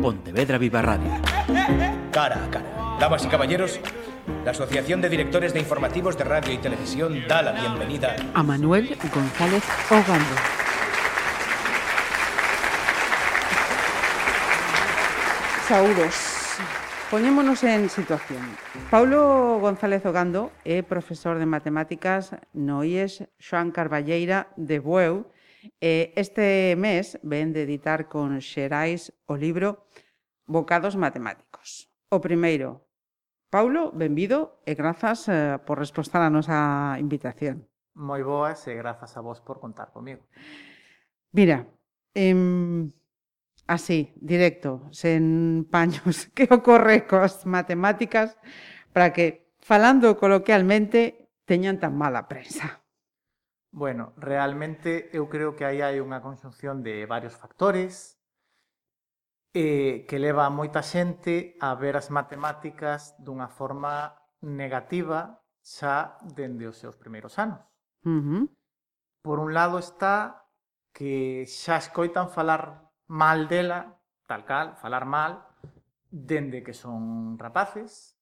Pontevedra Viva Radio. Cara a cara. Damas y caballeros, la Asociación de Directores de Informativos de Radio y Televisión da la bienvenida a Manuel González Ogando. Saúdos. Poñémonos en situación. Paulo González Ogando é profesor de matemáticas no IES Xoan Carballeira de Bueu E este mes ven de editar con Xerais o libro Bocados Matemáticos. O primeiro, Paulo, benvido e grazas eh, por respostar a nosa invitación. Moi boas e grazas a vos por contar comigo. Mira, em, así, directo, sen paños, que ocorre cos matemáticas para que, falando coloquialmente, teñan tan mala prensa? Bueno, realmente eu creo que aí hai unha conxunción de varios factores eh, que leva a moita xente a ver as matemáticas dunha forma negativa xa dende os seus primeiros anos. Uh -huh. Por un lado está que xa escoitan falar mal dela, tal cal, falar mal, dende que son rapaces,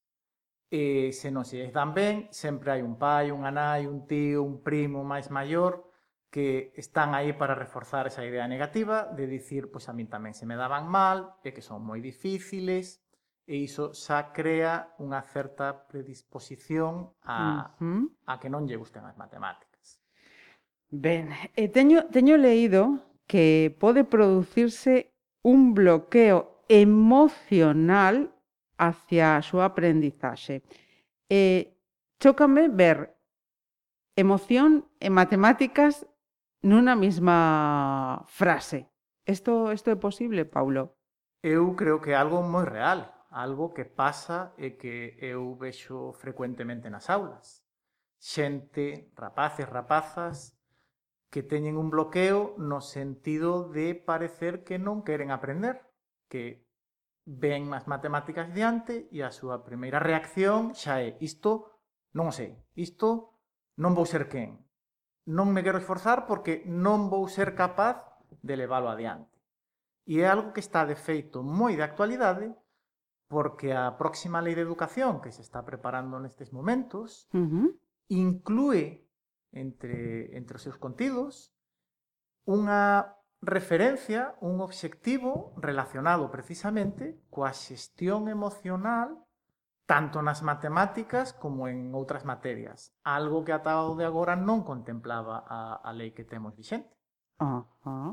E se non se dan ben, sempre hai un pai, unha nai, un tío, un primo máis maior que están aí para reforzar esa idea negativa de dicir, pois a min tamén se me daban mal, e que son moi difíciles, e iso xa crea unha certa predisposición a, uh -huh. a que non lle gusten as matemáticas. Ben, e teño, teño leído que pode producirse un bloqueo emocional hacia a súa aprendizaxe. E eh, chócame ver emoción e matemáticas nunha mesma frase. Isto isto é posible, Paulo? Eu creo que é algo moi real, algo que pasa e que eu vexo frecuentemente nas aulas. Xente, rapaces, rapazas, que teñen un bloqueo no sentido de parecer que non queren aprender, que ven as matemáticas diante e a súa primeira reacción xa é isto non o sei, isto non vou ser quen. Non me quero esforzar porque non vou ser capaz de leválo adiante. E é algo que está de feito moi de actualidade porque a próxima lei de educación que se está preparando nestes momentos uh -huh. inclúe entre, entre os seus contidos unha referencia un obxectivo relacionado precisamente coa xestión emocional tanto nas matemáticas como en outras materias, algo que ata o de agora non contemplaba a, a lei que temos vixente. Ajá. Uh -huh.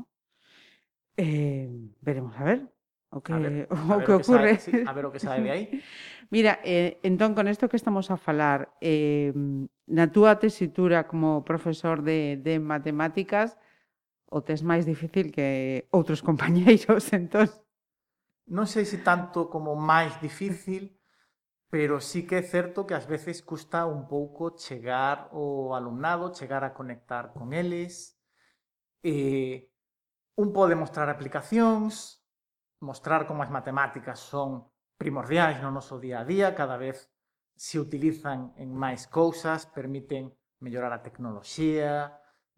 Eh, veremos a ver o que, a ver, o a ver que, o que sabe, sí, a ver o que sabe de aí. Mira, eh, entón, con isto que estamos a falar, eh, na túa tesitura como profesor de, de matemáticas, o tes máis difícil que outros compañeiros, entón. Non sei se tanto como máis difícil, pero sí que é certo que ás veces custa un pouco chegar ao alumnado, chegar a conectar con eles. Eh, un pode mostrar aplicacións, mostrar como as matemáticas son primordiais no noso día a día, cada vez se utilizan en máis cousas, permiten mellorar a tecnoloxía,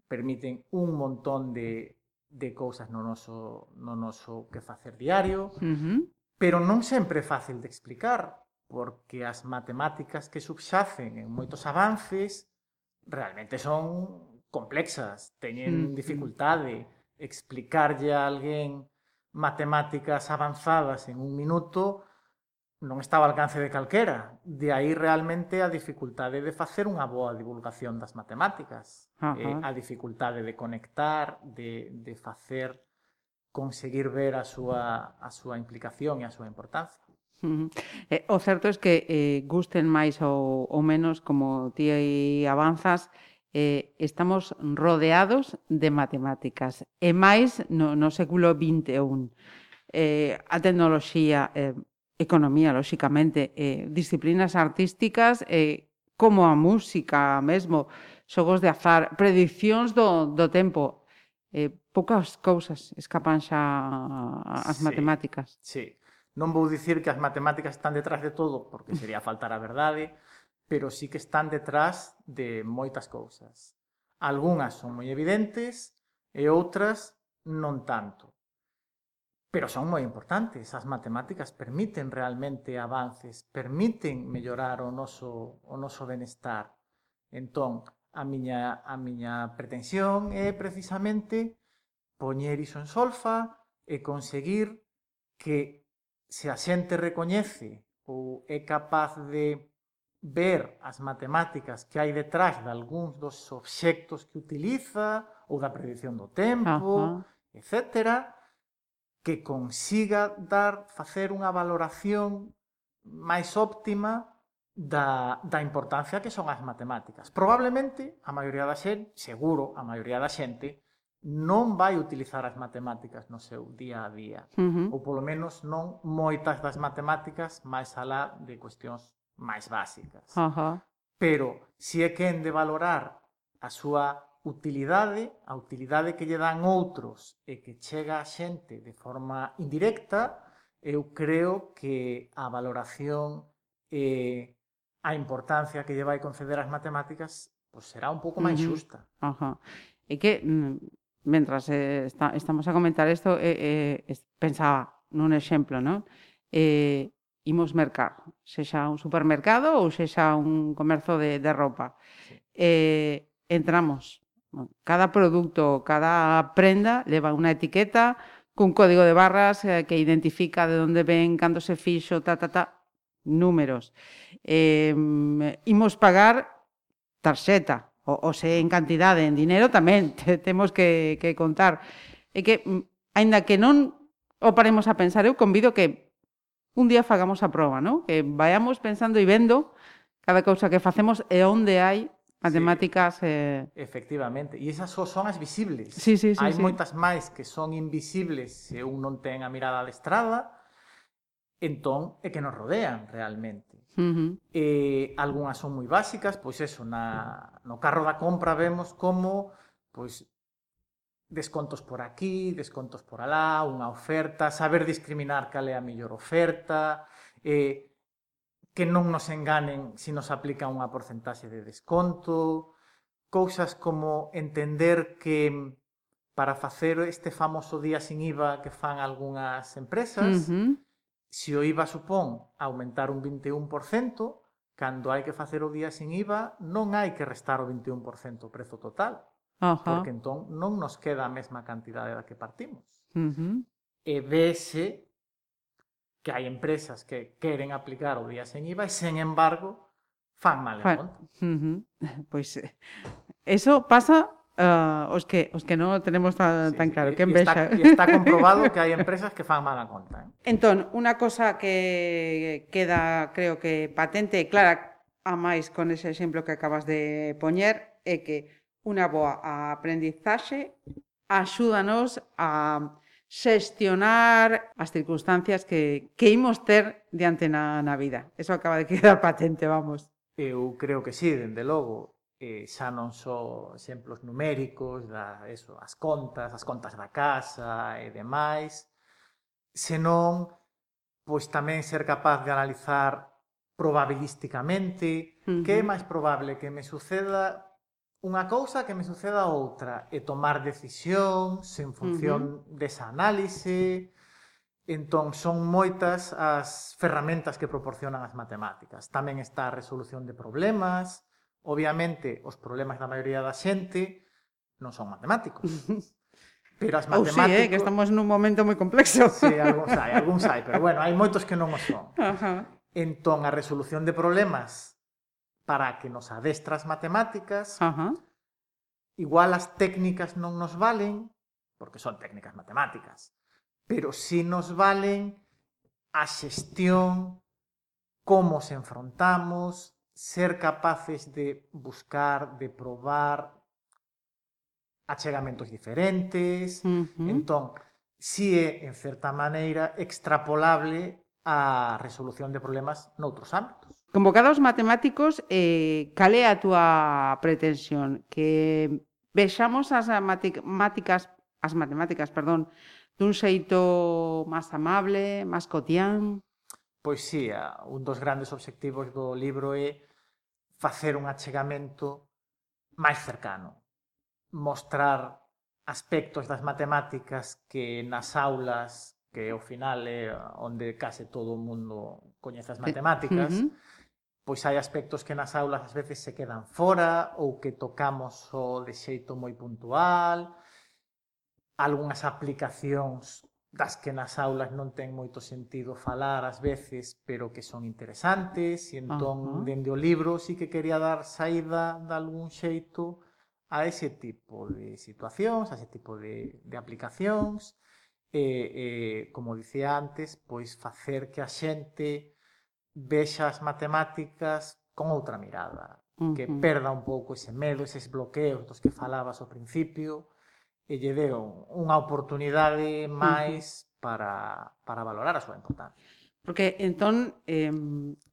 permiten un montón de, de cousas no noso, no noso que facer diario, uh -huh. pero non sempre é fácil de explicar, porque as matemáticas que subxacen en moitos avances realmente son complexas, teñen mm. mm. dificultade. Explicarlle a alguén matemáticas avanzadas en un minuto non estaba ao alcance de calquera. De aí realmente a dificultade de facer unha boa divulgación das matemáticas, uh -huh. eh, a dificultade de conectar, de, de facer conseguir ver a súa, a súa implicación e a súa importancia. Uh -huh. Eh, o certo é que eh, gusten máis ou, ou menos como ti avanzas, eh, estamos rodeados de matemáticas, e máis no, no século XXI. Eh, a tecnoloxía eh, economía, lóxicamente, eh, disciplinas artísticas, eh, como a música mesmo, xogos de azar, prediccións do, do tempo. Eh, poucas cousas escapan xa as sí, matemáticas. Sí. Non vou dicir que as matemáticas están detrás de todo, porque mm. sería faltar a verdade, pero sí que están detrás de moitas cousas. Algúnas son moi evidentes e outras non tanto. Pero son moi importantes, as matemáticas permiten realmente avances, permiten mellorar o noso, o noso benestar. Entón, a miña, a miña pretensión é precisamente poñer iso en solfa e conseguir que se a xente recoñece ou é capaz de ver as matemáticas que hai detrás de algúns dos obxectos que utiliza ou da predición do tempo, uh -huh. etcétera, que consiga dar, facer unha valoración máis óptima da, da importancia que son as matemáticas. Probablemente, a maioría da xente, seguro, a maioría da xente, non vai utilizar as matemáticas no seu día a día, uh -huh. ou polo menos non moitas das matemáticas máis alá de cuestións máis básicas. Uh -huh. Pero, se é quen de valorar a súa utilidade, a utilidade que lle dan outros e que chega a xente de forma indirecta, eu creo que a valoración e a importancia que lle vai conceder as matemáticas pois será un pouco máis xusta. Uh -huh. E que, mm, mentras eh, está, estamos a comentar isto, eh, eh, pensaba nun exemplo, non? Eh, imos mercar, sexa un supermercado ou sexa un comerzo de, de ropa. Sí. Eh, entramos Cada produto, cada prenda leva unha etiqueta cun código de barras eh, que identifica de onde ven, cando se fixo, ta, ta, ta, números. Eh, imos pagar tarxeta, o, o se en cantidade, en dinero tamén te, temos que, que contar. E que, mm, aínda que non o paremos a pensar, eu convido que un día fagamos a proba, non? Que vayamos pensando e vendo cada cousa que facemos e onde hai matemáticas... Sí. Eh... Efectivamente, e esas só son as visibles. Sí, sí, sí, Hai sí. moitas máis que son invisibles se un non ten a mirada adestrada, entón é que nos rodean realmente. Uh -huh. E algunhas son moi básicas, pois eso, na, no carro da compra vemos como pois descontos por aquí, descontos por alá, unha oferta, saber discriminar cal é a mellor oferta, eh, que non nos enganen se nos aplica unha porcentaxe de desconto, cousas como entender que para facer este famoso día sin IVA que fan algunhas empresas, uh -huh. se o IVA supón aumentar un 21%, cando hai que facer o día sin IVA non hai que restar o 21% o prezo total, uh -huh. porque entón non nos queda a mesma cantidade da que partimos. Uh -huh. E vese que hai empresas que queren aplicar o día sen IVA e, sen embargo, fan mal a conta. Uh -huh. Pois pues, eh, eso pasa uh, os que os que non tenemos tan, sí, tan claro, sí, que envexa. E está, está comprobado que hai empresas que fan mala conta. Eh? Entón, unha cosa que queda, creo que patente e clara a máis con ese exemplo que acabas de poñer é que unha boa aprendizaxe axúdanos a xestionar as circunstancias que, que imos ter diante na, na vida. Eso acaba de quedar patente, vamos. Eu creo que sí, dende logo. Eh, xa non só exemplos numéricos, da, eso, as contas, as contas da casa e demais, senón pois tamén ser capaz de analizar probabilísticamente uh -huh. que é máis probable que me suceda unha cousa que me suceda outra e eh, tomar decisións en función uh -huh. desa análise. Entón, son moitas as ferramentas que proporcionan as matemáticas. Tamén está a resolución de problemas. Obviamente, os problemas da maioría da xente non son matemáticos. Pero as matemáticas... Oh, sí, eh, que estamos nun momento moi complexo. Sí, algúns hai, algúns hai, pero bueno, hai moitos que non o son. Uh -huh. Entón, a resolución de problemas para que nos adestras matemáticas. Ajá. Igual as técnicas non nos valen, porque son técnicas matemáticas, pero si nos valen a xestión, como se enfrontamos, ser capaces de buscar, de probar achegamentos diferentes. Uh -huh. Entón, si é, en certa maneira, extrapolable a resolución de problemas noutros ámbitos. Convocados matemáticos, eh, cal é a túa pretensión? Que vexamos as matemáticas, as matemáticas, perdón, dun xeito máis amable, máis cotián? Pois sí, un dos grandes obxectivos do libro é facer un achegamento máis cercano, mostrar aspectos das matemáticas que nas aulas que ao final é onde case todo o mundo coñece as matemáticas, uh -huh pois hai aspectos que nas aulas ás veces se quedan fora ou que tocamos o de xeito moi puntual, algunhas aplicacións das que nas aulas non ten moito sentido falar ás veces, pero que son interesantes, e entón, uh -huh. dende o libro, sí que quería dar saída de algún xeito a ese tipo de situacións, a ese tipo de, de aplicacións, e, e, como dicía antes, pois facer que a xente vexa as matemáticas con outra mirada, uh -huh. que perda un pouco ese medo, eses bloqueos dos que falabas ao principio, e lle deu unha oportunidade máis uh -huh. para, para valorar a súa importancia. Porque entón, eh,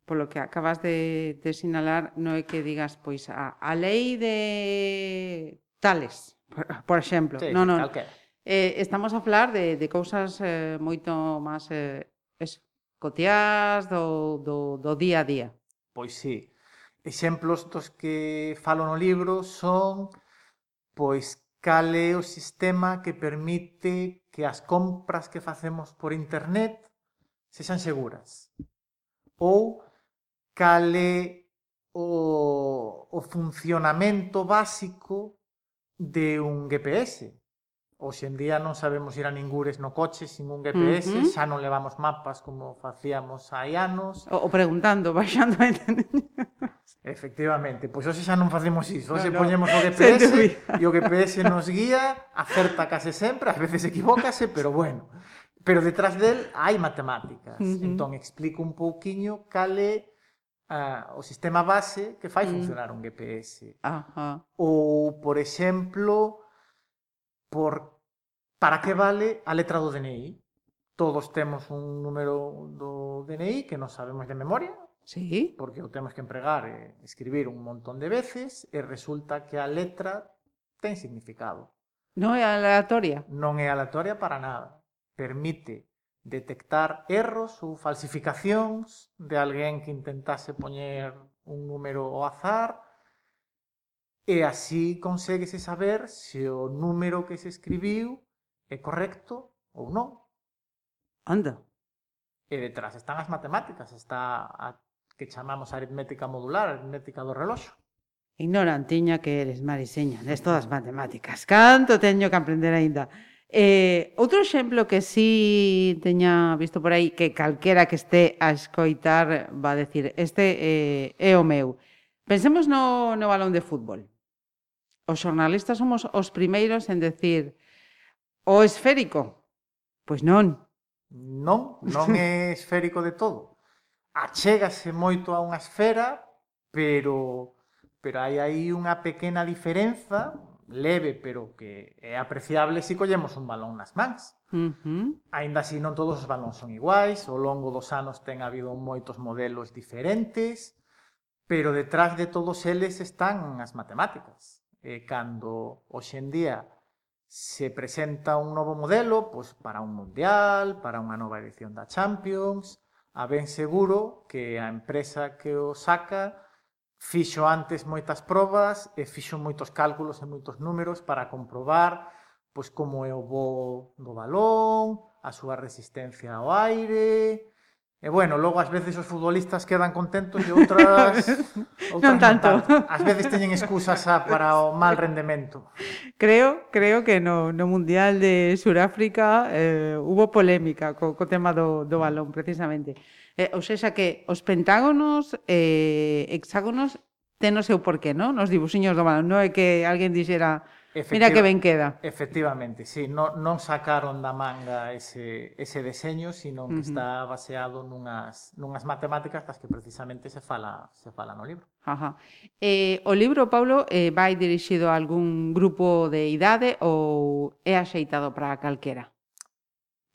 polo que acabas de, de sinalar, non é que digas, pois, a, a lei de tales, por, por exemplo. Sí, non, non. Calquera Eh, estamos a falar de, de cousas eh, moito máis eh, eso, cotiás do, do, do día a día. Pois sí. Exemplos dos que falo no libro son pois cal é o sistema que permite que as compras que facemos por internet sexan seguras. Ou cal é o, o funcionamento básico de un GPS. Hoxe en día non sabemos ir a ningures no coche sin un GPS, uh -huh. xa non levamos mapas como facíamos hai anos. O, o preguntando, baixando a Efectivamente, pois hoxe xa non facemos iso, hoxe no, no. poñemos o GPS e o GPS nos guía, acerta case sempre, ás veces equivócase, pero bueno. Pero detrás del hai matemáticas. Uh -huh. Entón explico un pouquiño cal é uh, o sistema base que fai uh -huh. funcionar un GPS. Uh -huh. Ou, por exemplo, por para que vale a letra do DNI. Todos temos un número do DNI que non sabemos de memoria, sí. porque o temos que empregar e escribir un montón de veces e resulta que a letra ten significado. Non é aleatoria? Non é aleatoria para nada. Permite detectar erros ou falsificacións de alguén que intentase poñer un número ao azar E así conseguese saber se o número que se escribiu é correcto ou non. Anda. E detrás están as matemáticas, está a que chamamos aritmética modular, aritmética do reloxo. Ignorantiña que eres, Mariseña, nes todas matemáticas. Canto teño que aprender aínda. Eh, outro exemplo que si sí teña visto por aí que calquera que este a escoitar va a decir, este eh, é o meu. Pensemos no, no balón de fútbol os xornalistas somos os primeiros en decir o esférico. Pois non. Non, non é esférico de todo. Achégase moito a unha esfera, pero pero hai aí unha pequena diferenza leve, pero que é apreciable se si collemos un balón nas mans. Uh -huh. Ainda así, non todos os balóns son iguais, ao longo dos anos ten habido moitos modelos diferentes, pero detrás de todos eles están as matemáticas eh, cando hoxe en día se presenta un novo modelo pois, para un Mundial, para unha nova edición da Champions, a ben seguro que a empresa que o saca fixo antes moitas probas e fixo moitos cálculos e moitos números para comprobar pois como é o voo do balón, a súa resistencia ao aire, E bueno, logo ás veces os futbolistas quedan contentos e outras, outras non tanto. Ás veces teñen excusas a, para o mal rendemento. Creo, creo que no, no Mundial de Suráfrica eh, hubo polémica co, co tema do, do balón, precisamente. Eh, ou seja que os pentágonos, eh, hexágonos, ten o seu porqué, non? Nos dibuxiños do balón. Non é que alguén dixera Mira que ben queda. Efectivamente, sí, non, non sacaron da manga ese, ese deseño, sino que uh -huh. está baseado nunhas, nunhas matemáticas das que precisamente se fala, se fala no libro. Ajá. Eh, o libro, Paulo, eh, vai dirixido a algún grupo de idade ou é axeitado para calquera?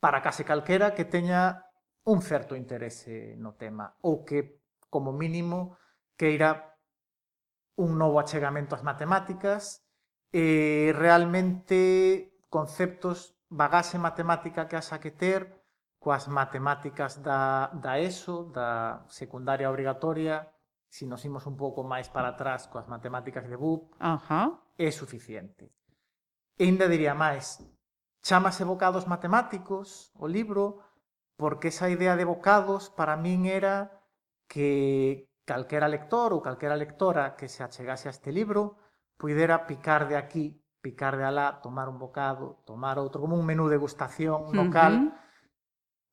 Para case calquera que teña un certo interese no tema ou que, como mínimo, queira un novo achegamento ás matemáticas, eh, realmente conceptos bagaxe matemática que asa que ter coas matemáticas da, da ESO, da secundaria obrigatoria, se nos imos un pouco máis para atrás coas matemáticas de BUP, Ajá. é suficiente. E ainda diría máis, chamase bocados matemáticos o libro, porque esa idea de bocados para min era que calquera lector ou calquera lectora que se achegase a este libro puidera picar de aquí, picar de alá, tomar un bocado, tomar outro, como un menú de degustación local. Uh -huh.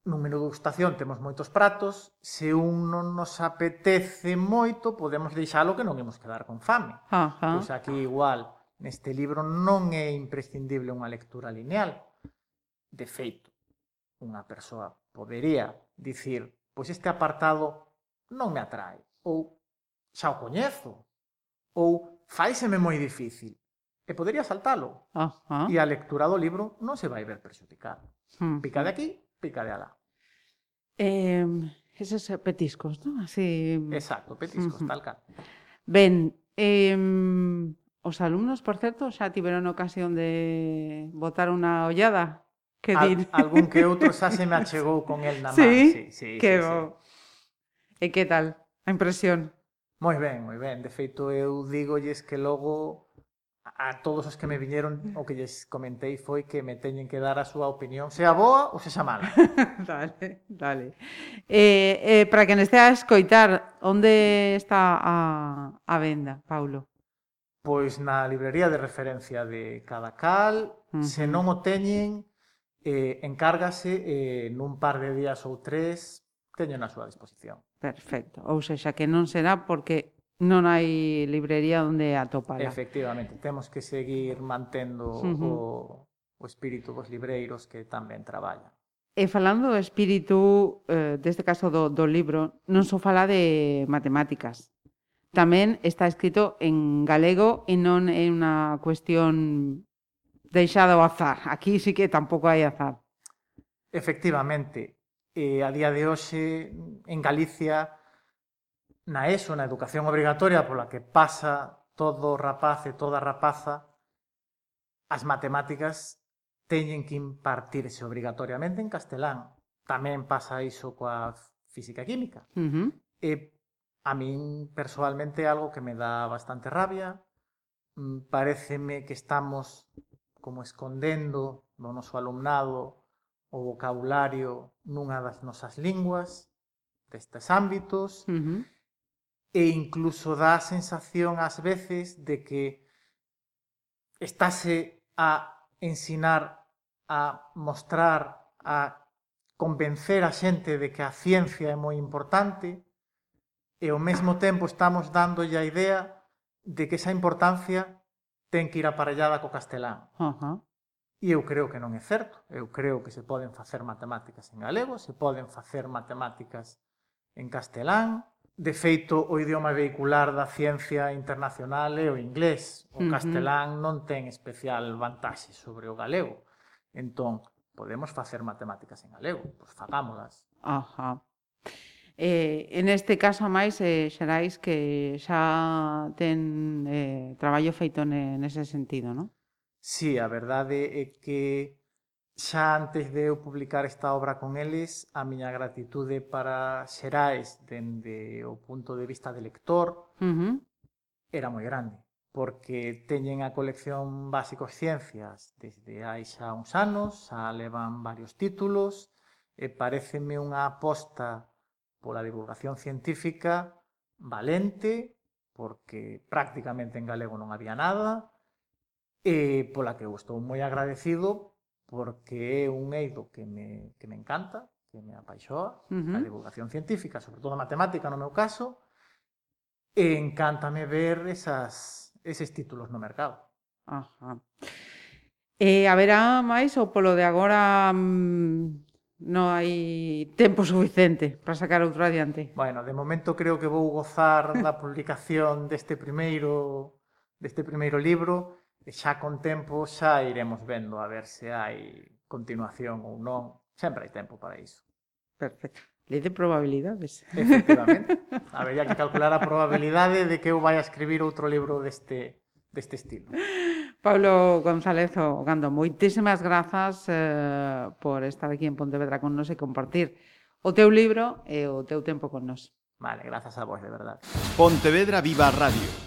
Nun menú de degustación temos moitos pratos, se un non nos apetece moito, podemos deixalo que non imos quedar con fame. Uh -huh. Pois aquí igual, neste libro non é imprescindible unha lectura lineal. De feito, unha persoa podería dicir, pois este apartado non me atrae, ou xa o coñezo, ou faíseme moi difícil. E podería saltalo. Ah, ah. E a lectura do libro non se vai ver perxudicada. Hmm. Pica de aquí, pica de alá. Eh, eses petiscos, non? Así... Exacto, petiscos, uh -huh. tal cal. Ben, eh, os alumnos, por certo, xa tiveron ocasión de botar unha ollada. Que dir? Algún que outro xa se me achegou con el na man. Sí, sí, sí, que sí, sí. E que tal? A impresión? Moi ben, moi ben. De feito, eu dígolles que logo a todos os que me viñeron o que lles comentei foi que me teñen que dar a súa opinión, sea boa ou sea mala. dale, dale. Eh, eh, para que estea a escoitar, onde está a, a venda, Paulo? Pois na librería de referencia de cada cal, uh -huh. se non o teñen, eh, encárgase eh, nun par de días ou tres teñen a súa disposición. Perfecto. Ou seja, que non será porque non hai librería onde atopala. Efectivamente, temos que seguir mantendo uh -huh. o, o espírito dos libreiros que tamén traballan. E falando do espírito, eh, deste caso do, do libro, non só fala de matemáticas. Tamén está escrito en galego e non é unha cuestión deixada ao azar. Aquí sí que tampouco hai azar. Efectivamente, eh, a día de hoxe en Galicia na ESO, na educación obrigatoria pola que pasa todo rapaz e toda rapaza, as matemáticas teñen que impartirse obrigatoriamente en castelán. Tamén pasa iso coa física e química. Uh -huh. E a min persoalmente algo que me dá bastante rabia, mm, pareceme que estamos como escondendo do noso alumnado o vocabulario nunha das nosas linguas, destes ámbitos, uh -huh. e incluso dá a sensación ás veces de que estáse a ensinar, a mostrar, a convencer a xente de que a ciencia é moi importante, e ao mesmo tempo estamos dándolle a idea de que esa importancia ten que ir aparellada co castelán. Uh -huh. E eu creo que non é certo, eu creo que se poden facer matemáticas en galego, se poden facer matemáticas en castelán, de feito o idioma vehicular da ciencia internacional é o inglés, o uh -huh. castelán non ten especial vantaxe sobre o galego. Entón, podemos facer matemáticas en galego, pois fagámolas. Ajá. Eh, en este caso, máis, eh, xerais que xa ten eh, traballo feito ne, nese sentido, non? Sí, a verdade é que xa antes de eu publicar esta obra con eles, a miña gratitude para Xerais dende o punto de vista de lector uh -huh. era moi grande, porque teñen a colección Básicos Ciencias desde hai xa uns anos, xa levan varios títulos, e pareceme unha aposta pola divulgación científica valente, porque prácticamente en galego non había nada, e pola que eu estou moi agradecido porque é un eido que me, que me encanta, que me apaixoa, uh -huh. a divulgación científica, sobre todo a matemática no meu caso, e encántame ver esas, eses títulos no mercado. Ajá. E haberá máis ou polo de agora mmm, non hai tempo suficiente para sacar outro adiante? Bueno, de momento creo que vou gozar da publicación deste primeiro deste primeiro libro, xa con tempo xa iremos vendo a ver se hai continuación ou non. Sempre hai tempo para iso. Perfecto. Lei de probabilidades. Efectivamente. Habería que calcular a probabilidade de que eu vai a escribir outro libro deste, deste estilo. Pablo González Ogando, moitísimas grazas eh, por estar aquí en Pontevedra con nos e compartir o teu libro e o teu tempo con nos. Vale, grazas a vos, de verdade. Pontevedra Viva Radio